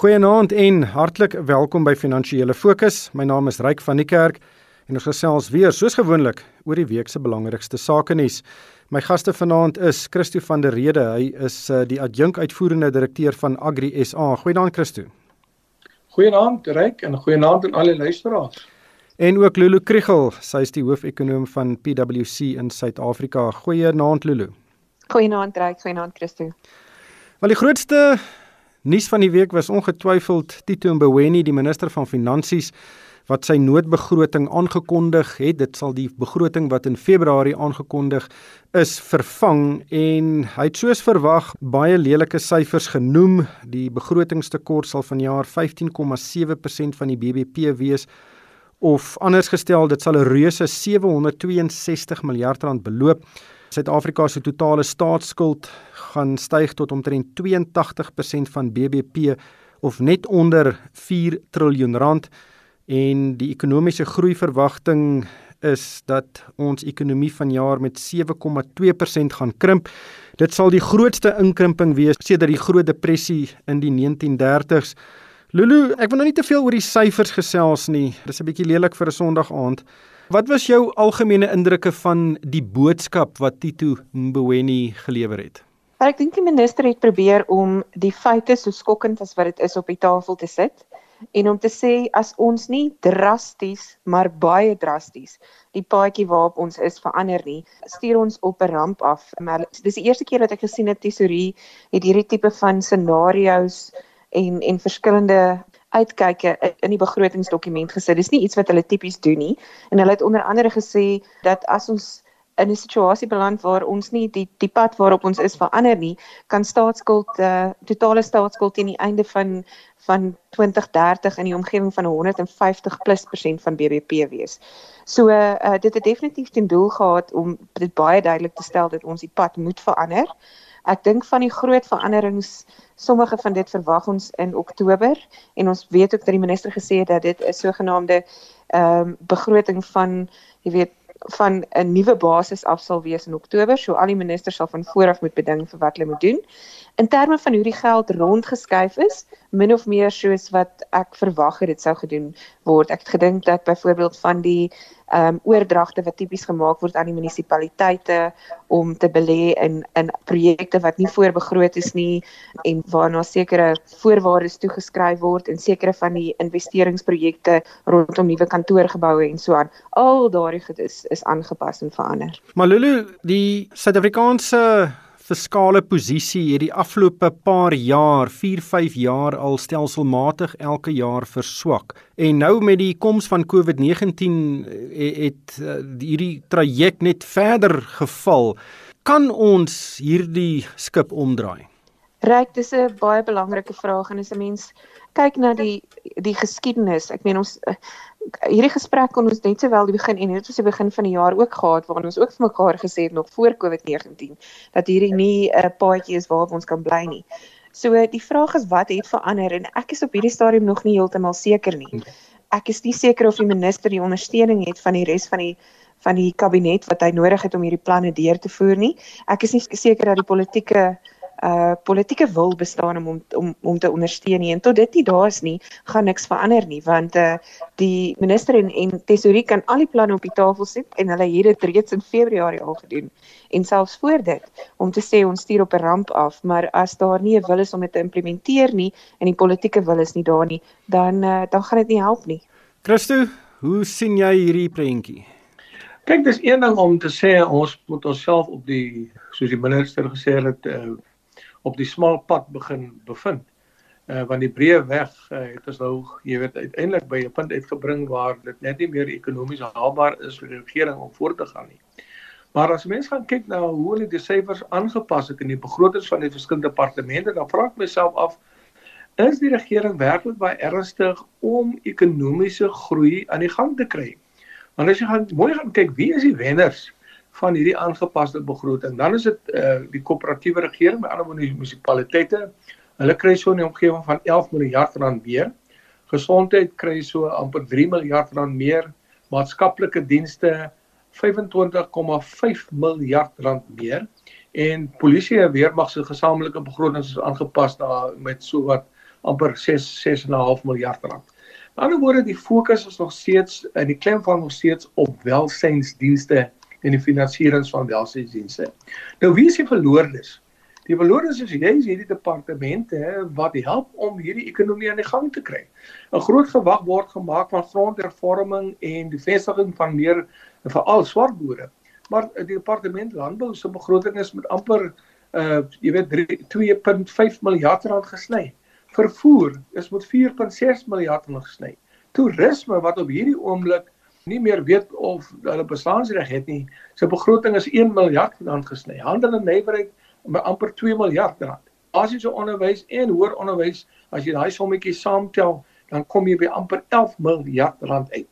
Goeienaand en hartlik welkom by Finansiële Fokus. My naam is Ryk van die Kerk en ons gesels weer soos gewoonlik oor die week se belangrikste sake nuus. My gaste vanaand is Christo van der Rede. Hy is uh, die adjunk uitvoerende direkteur van Agri SA. Goeienaand Christo. Goeienaand Ryk en goeienaand aan al die luisteraars. En ook Lulu Kriel, sy is die hoofekonoom van PwC in Suid-Afrika. Goeienaand Lulu. Goeienaand Ryk, goeienaand Christo. Wel die grootste Nuus van die week was ongetwyfeld Tito Mboweni, die minister van Finansies, wat sy noodbegroting aangekondig het. Dit sal die begroting wat in Februarie aangekondig is vervang en hy het soos verwag baie lelike syfers genoem. Die begrotingstekort sal vanjaar 15,7% van die BBP wees of anders gestel, dit sal 'n reuse 762 miljard rand beloop. Suid-Afrika se totale staatsskuld gaan styg tot omtrent 82% van BBP of net onder 4 trilljoen rand en die ekonomiese groei verwagting is dat ons ekonomie vanjaar met 7,2% gaan krimp. Dit sal die grootste inkrimping wees sedert die Groot Depressie in die 1930s. Lulu, ek wil nou nie te veel oor die syfers gesels nie. Dis 'n bietjie lelik vir 'n Sondag aand. Wat was jou algemene indrukke van die boodskap wat Tito Mboweni gelewer het? Ek dink die minister het probeer om die feite so skokkend as wat dit is op die tafel te sit en om te sê as ons nie drasties maar baie drasties die paadjie waarop ons is verander nie, stuur ons op 'n ramp af. Maar dis die eerste keer wat ek gesien het tesorie het hierdie tipe van scenario's en en verskillende uitkyke in die begrotingsdokument gesit. Dis nie iets wat hulle tipies doen nie. En hulle het onder andere gesê dat as ons in 'n situasie beland waar ons nie die die pad waarop ons is verander nie, kan staatsskuld uh, totale staatsskuld teen die einde van van 2030 in die omgewing van 150 plus persent van BBP wees. So uh, dit het definitief ten doel gehad om dit baie duidelik te stel dat ons die pad moet verander. Ek dink van die groot veranderings Sommige van dit verwag ons in Oktober en ons weet ook dat die minister gesê het dat dit 'n sogenaamde ehm um, begroting van jy weet van 'n nuwe basis af sal wees in Oktober. So al die ministers sal van vooraf moet beding vir wat hulle moet doen. In terme van hoe die geld rondgeskuif is, min of meer soos wat ek verwag het dit sou gedoen word. Ek het gedink dat byvoorbeeld van die ehm um, oordragte wat tipies gemaak word aan die munisipaliteite om te belê in in projekte wat nie voorbegroot is nie en waarna sekere voorwaardes toegeskryf word en sekere van die investeringsprojekte rondom nuwe kantoorgeboue en so aan. Al daardie goed is is aangepas en verander. Malulu, die Suid-Afrikaanse fiskale posisie het die afgelope paar jaar, 4, 5 jaar al stelselmatig elke jaar verswak. En nou met die koms van COVID-19 het, het eh, hierdie traject net verder geval. Kan ons hierdie skip omdraai? Ryk, dis 'n baie belangrike vraag en as 'n mens kyk na die die geskiedenis, ek meen ons hierdie gesprek kon ons net sowel die begin en dit was die begin van die jaar ook gehad waar ons ook vir mekaar gesê het nog voor COVID-19 dat hierdie nie 'n uh, paadjie is waarop ons kan bly nie. So die vraag is wat het verander en ek is op hierdie stadium nog nie heeltemal seker nie. Ek is nie seker of die minister die ondersteuning het van die res van die van die kabinet wat hy nodig het om hierdie planne deur te voer nie. Ek is nie seker dat die politieke uh politieke wil bestaan om om om, om te ondersteun nie. En tot dit nie daar is nie gaan niks verander nie want uh die minister en en tesourier kan al die planne op die tafel sit en hulle het dit reeds in Februarie al gedoen. En selfs voor dit om te sê ons stuur op 'n ramp af maar as daar nie 'n wil is om dit te implementeer nie en die politieke wil is nie daar nie dan uh dan gaan dit nie help nie. Christo hoe sien jy hierdie prentjie? Kyk dis een ding om te sê ons moet onsself op die soos die minister gesê het uh op die smal pad begin bevind. Uh want die breë weg uh, het ons nou, jy weet, uiteindelik by 'n punt uitgebring waar dit net nie meer ekonomies haalbaar is vir die regering om voort te gaan nie. Maar as mense gaan kyk na hoe hulle die syfers aangepas het in die begrotings van die verskillende departemente, dan vra ek myself af is die regering werklik baie ernstig om ekonomiese groei aan die gang te kry? Want as jy gaan mooi gaan kyk, wie is die wenners van hierdie aangepaste begroting. Dan is dit eh uh, die koöperatiewe regering, met ander munisipaliteite. Hulle kry so 'n omgewing van 11 miljard rand meer. Gesondheid kry so amper 3 miljard rand meer. Maatskaplike dienste 25,5 miljard rand meer en polisie en weermag se gesamentlike begroting is aangepas daar met so wat amper 6 6.5 miljard rand. Aan die ander woorde die fokus is nog steeds in die klem van nog steeds op welsynsdienste en die finansiering van welsynsdienste. Nou wie is die verloordes? Die verloordes is jy's hierdie departemente wat help om hierdie ekonomie aan die gang te kry. 'n Groot gewag word gemaak van grondhervorming en die vestiging van meer veral swart boere. Maar die departement landbou se begroting is met amper uh jy weet 2.5 miljard rand gesny. Vervoer is met 4.6 miljard rand gesny. Toerisme wat op hierdie oomblik nie meer weet of hulle bestaansreg het nie. Sy begroting is 1 miljard rand gesny. Handel en nywerheid met amper 2 miljard rand. Basiese onderwys en hoër onderwys, as jy daai sommetjies saamtel, dan kom jy by amper 11 miljard rand uit.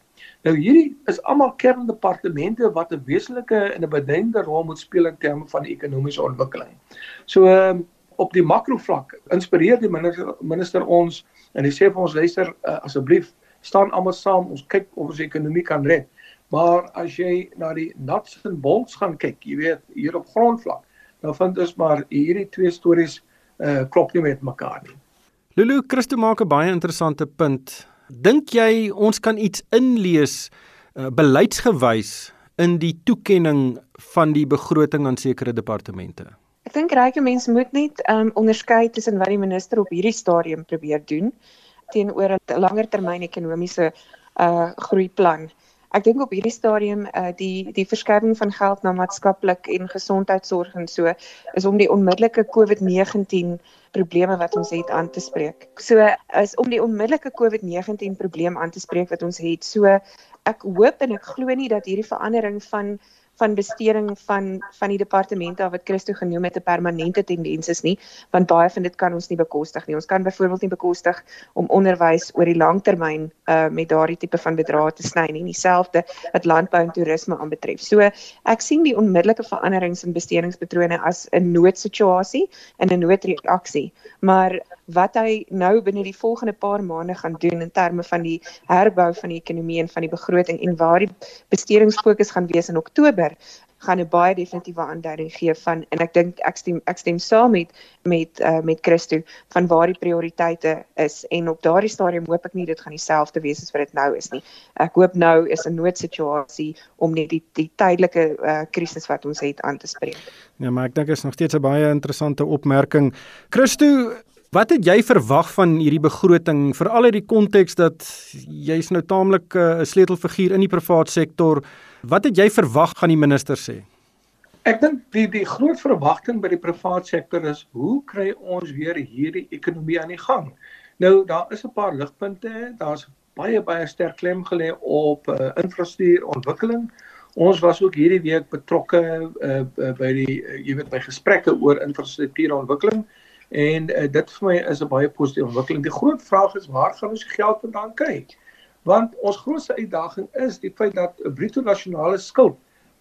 Nou hierdie is almal kerndepartemente wat 'n wesenlike en 'n beduidende rol moet speel in terme van die ekonomiese ontwikkeling. So ehm, op die makrovlak inspireer die minister, minister ons en hy sê vir ons luister uh, asseblief staan almal saam ons kyk of ons ekonomie kan red. Maar as jy na die nuts and bolts gaan kyk, jy weet hier op grondvlak, dan vind ons maar hierdie twee stories uh klop nie met mekaar nie. Lulu Christo maak 'n baie interessante punt. Dink jy ons kan iets inlees uh, beleidsgewys in die toekenning van die begroting aan sekere departemente? Ek dink ryke mense moet net um onderskei tussen wat die minister op hierdie stadium probeer doen teenoor 'n langer termyn ekonomiese uh groeiplan. Ek dink op hierdie stadium uh die die verskywing van geld na maatskaplik en gesondheidsorg en so is om die onmiddellike COVID-19 probleme wat ons het aan te spreek. So is om die onmiddellike COVID-19 probleem aan te spreek wat ons het. So ek hoop en ek glo nie dat hierdie verandering van van besteding van van die departemente wat Christo genoem het 'n permanente tendens is nie want baie van dit kan ons nie bekostig nie. Ons kan byvoorbeeld nie bekostig om onderwys oor die lang termyn uh met daardie tipe van bedrae te sny nie. Dieselfde wat landbou en toerisme aanbetref. So ek sien die onmiddellike veranderings in bestedingspatrone as 'n noodsituasie en 'n noodreaksie. Maar wat hy nou binne die volgende paar maande gaan doen in terme van die herbou van die ekonomie en van die begroting en waar die bestedingsfokus gaan wees in Oktober gaan 'n baie definitiewe aanduiding gee van en ek dink ek stem ek stem saam met met uh, met Christo van waar die prioriteite is en op daardie stadium hoop ek nie dit gaan dieselfde wees as wat dit nou is nie. Ek hoop nou is 'n noodsituasie om net die die tydelike uh, krisis wat ons het aan te spreek. Ja, maar ek dink is nog steeds 'n baie interessante opmerking. Christo Wat het jy verwag van hierdie begroting veral uit die konteks dat jy's nou taamlik eh, 'n uh, sleutelfiguur in die private sektor? Wat het jy verwag gaan die minister sê? Ek dink die die groot verwagting by die private sektor is hoe kry ons weer hierdie ekonomie aan die gang? Nou daar is 'n paar ligpunte, daar's baie baie sterk klem gelê op uh, infrastruktuur ontwikkeling. Ons was ook hierdie week betrokke uh, uh, by die uh, jy weet by gesprekke oor infrastruktuur ontwikkeling En uh, dit vir my is 'n baie positiewe ontwikkeling. Die groot vraag is waar gaan ons geld vandaan kry? Want ons grootste uitdaging is die feit dat 'n bruto nasionale skuld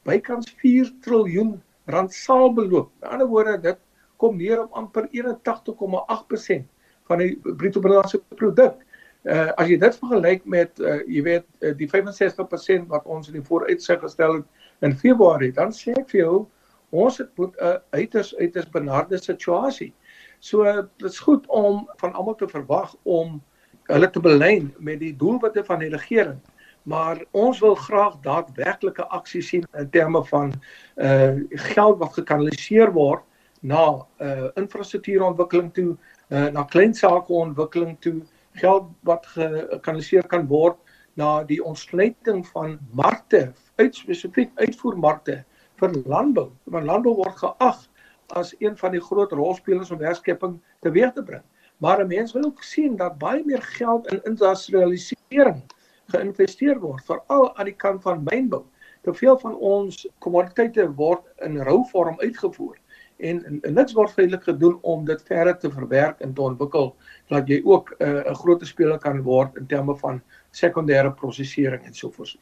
bykans 4 trilljoen rand sal beloop. Met ander woorde, dit kom neer op amper 81,8% van die bruto binnelandse produk. Uh as jy dit vergelyk met uh jy weet uh, die 65% wat ons in die vooruitsig gestel het in Februarie, dan sê ek vir jou ons het 'n uh, uiters uiters benarde situasie. So dit is goed om van almal te verwag om hulle te belyn met die doelwitte van die regering. Maar ons wil graag daadwerklike aksie sien in terme van uh geld wat gekanaliseer word na uh infrastruktuurontwikkeling toe, uh na klein sake ontwikkeling toe, geld wat gekanaliseer kan word na die ontsluiting van markte, uit spesifiek uitvoermarkte vir landbou. Want landbou word geag as een van die groot rolspelers om herskepping teweeg te bring. Maar 'n mens wil ook sien dat baie meer geld in industrialisering geïnvesteer word, veral aan die kant van mynbou. Te veel van ons kommoditeite word in rou vorm uitgevoer en, en, en niks word feitelik gedoen om dit verder te verwerk en te ontwikkel dat jy ook eh, 'n uh, groot speler kan word in terme van sekondêre prosesering en so voort.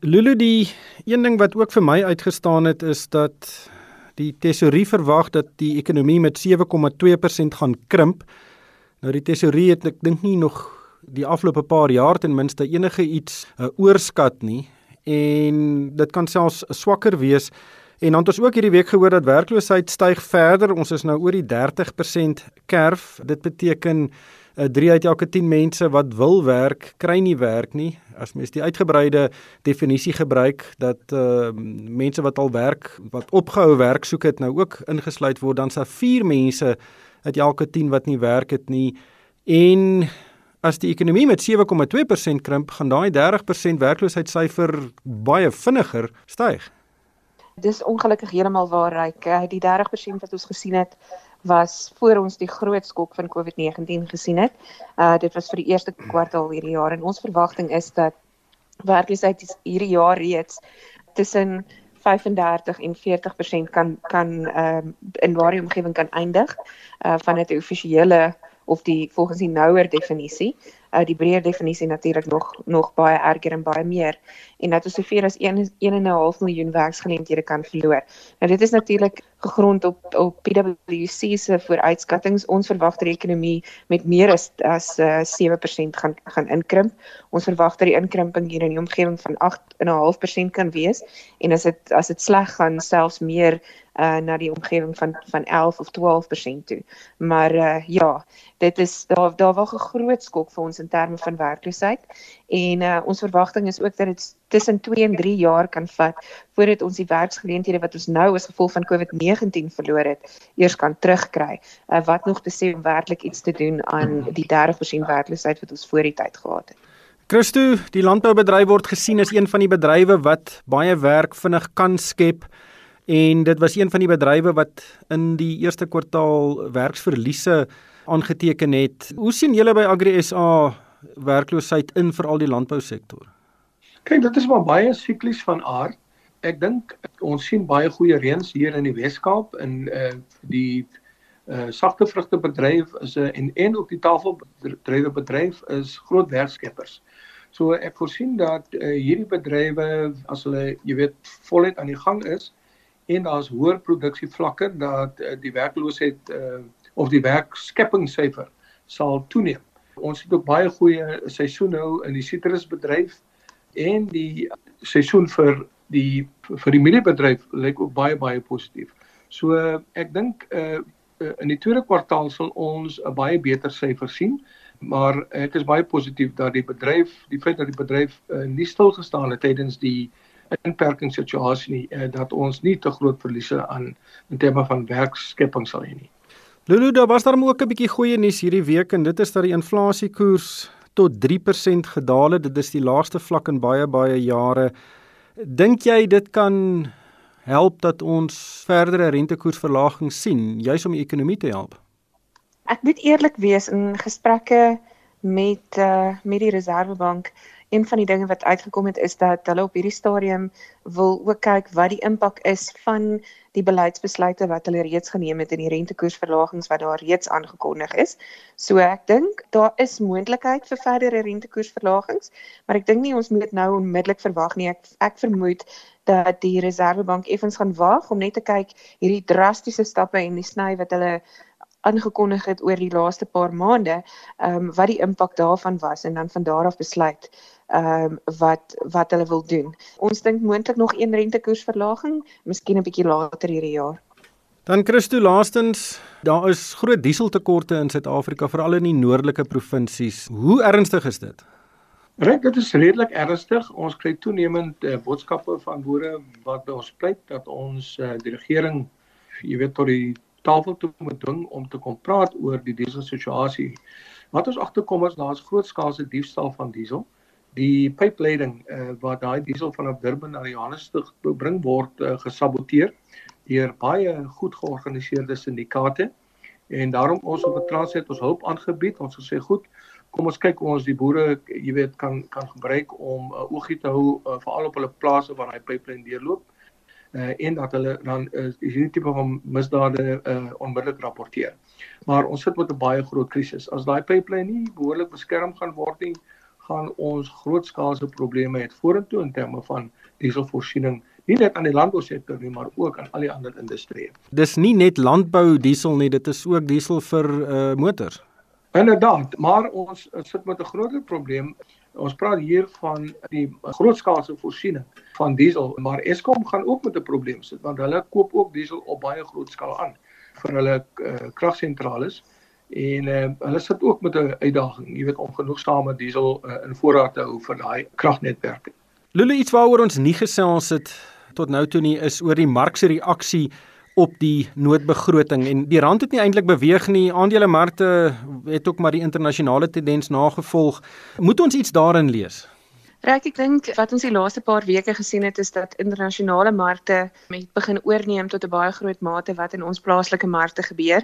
Lulu die een ding wat ook vir my uitgestaan het is dat Die tesorie verwag dat die ekonomie met 7,2% gaan krimp. Nou die tesorie het ek dink nie nog die afgelope paar jaar ten minste enige iets uh, oorskat nie en dit kan selfs swakker wees. En dan het ons ook hierdie week gehoor dat werkloosheid styg verder. Ons is nou oor die 30% kerf. Dit beteken uh, 3 uit elke 10 mense wat wil werk, kry nie werk nie. As mens die uitgebreide definisie gebruik dat uh mense wat al werk, wat opgehou werk soek het nou ook ingesluit word, dan sal 4 mense uit elke 10 wat nie werk het nie. En as die ekonomie met 7,2% krimp, gaan daai 30% werkloosheidssyfer baie vinniger styg. Dis ongelukkig heeltemal waar ryk. Die 30% wat ons gesien het was voor ons die groot skok van COVID-19 gesien het. Uh dit was vir die eerste kwartaal hierdie jaar en ons verwagting is dat werkloosheid hierdie jaar reeds tussen 35 en 40% kan kan ehm uh, in daardie omgewing kan eindig uh vanuit die offisiële of die volgens die nouer definisie uh, die breër definisie natuurlik nog nog baie erger en baie meer en dat ons soveel as 1.5 miljoen werksgeleenthede kan verloor. Nou dit is natuurlik gegrond op op PwC se vooruitskattinge. Ons verwag dat die ekonomie met meer as as uh, 7% gaan gaan inkrimp. Ons verwag dat die inkrimping hier in die omgewing van 8.5% kan wees en as dit as dit sleg gaan selfs meer uh na die omgewing van van 11 of 12% toe. Maar uh ja, dit is daar daar was 'n groot skok vir ons in terme van werkloosheid en uh, ons verwagting is ook dat dit tussen 2 en 3 jaar kan vat voordat ons die werksgeleenthede wat ons nou as gevolg van COVID-19 verloor het eers kan terugkry. Uh, wat nog te sê om werklik iets te doen aan die 30% werkloosheid wat ons voor die tyd gehad het. Christo, die landboubedryf word gesien as een van die bedrywe wat baie werk vinnig kan skep en dit was een van die bedrywe wat in die eerste kwartaal werksverliese aangeteken het. Hoe sien julle by Agri SA werkloosheid in veral die landbousektor? Kyk, dit is maar baie siklies van aard. Ek dink ons sien baie goeie reëns hier in die Wes-Kaap in uh die uh sagte vrugtebedryf is 'n uh, en en ook die tafelbedrywe bedryf is groot werkskeppers. So ek voorsien dat uh, hierdie bedrywe as hulle jy weet voluit aan die gang is en daar's hoër produksievlakke dat uh, die werkloosheid uh of die werkskepingssyfer sal toeneem. Ons het ook baie goeie seisoen nou in die sitrusbedryf en die seisoen vir die vir die mieliebedryf lyk ook baie baie positief. So ek dink uh in die tweede kwartaal sal ons 'n baie beter syfer sien, maar ek is baie positief dat die bedryf, die feit dat die bedryf uh, nie stil gestaan het tydens die inperkingssituasie nie, uh, dat ons nie te groot verliese aan in terme van werkskepping sal hê nie. Lulu, daar was daar ook 'n bietjie goeie nuus hierdie week en dit is dat die inflasiekoers tot 3% gedaal het. Dit is die laagste vlak in baie baie jare. Dink jy dit kan help dat ons verdere rentekoersverlaging sien, juis om die ekonomie te help? Ek moet eerlik wees in gesprekke met uh met die Reserwebank een van die dinge wat uitgekom het is dat hulle op hierdie stadium wil ook kyk wat die impak is van die beleidsbesluite wat hulle reeds geneem het en die rentekoersverlagings wat daar reeds aangekondig is. So ek dink daar is moontlikheid vir verdere rentekoersverlagings, maar ek dink nie ons moet nou onmiddellik verwag nie. Ek ek vermoed dat die Reserwebank effens gaan wag om net te kyk hierdie drastiese stappe en die sny wat hulle aangekondig het oor die laaste paar maande, ehm um, wat die impak daarvan was en dan van daar af besluit ehm um, wat wat hulle wil doen. Ons dink moontlik nog een rentekoersverlaging, miskien 'n bietjie later hierdie jaar. Dan Christo laastens, daar is groot dieseltekorte in Suid-Afrika veral in die noordelike provinsies. Hoe ernstig is dit? Reg, dit is redelik ernstig. Ons kry toenemend uh, boodskappe van boere wat by ons pleit dat ons uh, die regering, jy weet tot die tafel toe moet dwing om te kom praat oor die diesel situasie. Wat ons agterkom is daar's grootskaalse diefstal van diesel. Die pypleiding uh, waar daai diesel vanaf Durban na Johannesburg gebring word uh, gesaboteer deur baie goed georganiseerde syndikaate en daarom ons op 'n transit ons hulp aangebied. Ons gesê goed, kom ons kyk hoe ons die boere, jy weet, kan kan gebruik om 'n uh, oogie te hou uh, veral op hulle plase waar daai pyplyn deurloop uh, en dat hulle dan uh, hierdie tipe van misdade uh, onmiddellik rapporteer. Maar ons sit met 'n baie groot krisis. As daai pipeline nie behoorlik beskerm gaan word nie, gaan ons grootskaalse probleme hê vorentoe in terme van dieselvoorsiening nie net aan die landbousektor nie, maar ook aan al die ander industrieë. Dis nie net landbou diesel nie, dit is ook diesel vir uh, motors. Inderdaad, maar ons sit met 'n groter probleem Ons praat hier van die grootskaalse voorsiening van diesel, maar Eskom gaan ook met 'n probleem sit want hulle koop ook diesel op baie groot skaal aan vir hulle uh, kragsentrales en uh, hulle sit ook met 'n uitdaging, jy weet om genoegsame diesel uh, in voorraad te hou vir daai kragnetwerke. Lulu iets waaroor ons nie gesels het tot nou toe nie is oor die mark se reaksie op die noodbegroting en die rand het nie eintlik beweeg nie. Aandelemarkte het ook maar die internasionale tendens nagevolg. Moet ons iets daarin lees? Reg ek dink wat ons die laaste paar weke gesien het is dat internasionale markte met begin oorneem tot 'n baie groot mate wat in ons plaaslike markte gebeur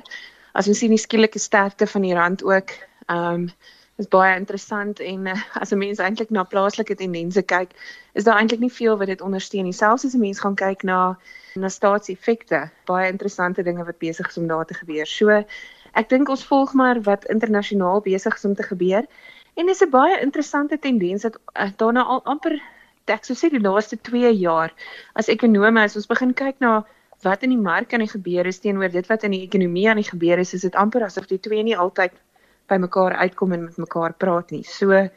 as ons sien die skielike sterkte van die rand ook, ehm um, is baie interessant en uh, as 'n mens eintlik na plaaslike tendense kyk, is daar eintlik nie veel wat dit ondersteun nie. Selfs as 'n mens gaan kyk na na staatseffekte, baie interessante dinge wat besig is om daar te gebeur. So ek dink ons volg maar wat internasionaal besig is om te gebeur. En dis 'n baie interessante tendens dat uh, daarna al amper ek sou sê die laaste 2 jaar as ekonome as ons begin kyk na wat in die mark aan die gebeur is teenoor dit wat in die ekonomie aan die gebeur is, is dit amper asof die twee nie altyd by mekaar uitkom en met mekaar praat nie. So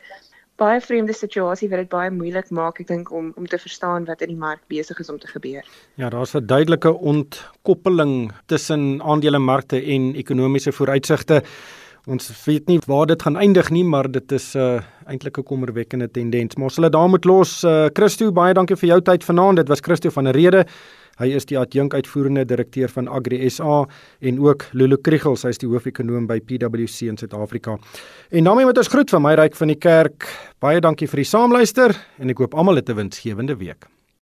baie vreemde situasie wat dit baie moeilik maak ek dink om om te verstaan wat in die mark besig is om te gebeur. Ja, daar's 'n duidelike ontkoppeling tussen aandelemarkte en ekonomiese vooruitsigte. Ons weet nie waar dit gaan eindig nie, maar dit is 'n uh, eintlik 'n kommerwekkende tendens. Maar ons sal dit daar moet los. Uh, Christo, baie dankie vir jou tyd vanaand. Dit was Christo van der Rede. Hy is die adjunk uitvoerende direkteur van Agri SA en ook Lulu Kriegels, hy is die hoofekonoom by PwC in Suid-Afrika. En daarmee moet ons groet van my ryk van die kerk. Baie dankie vir die saamluister en ek hoop almal het 'n winsgewende week.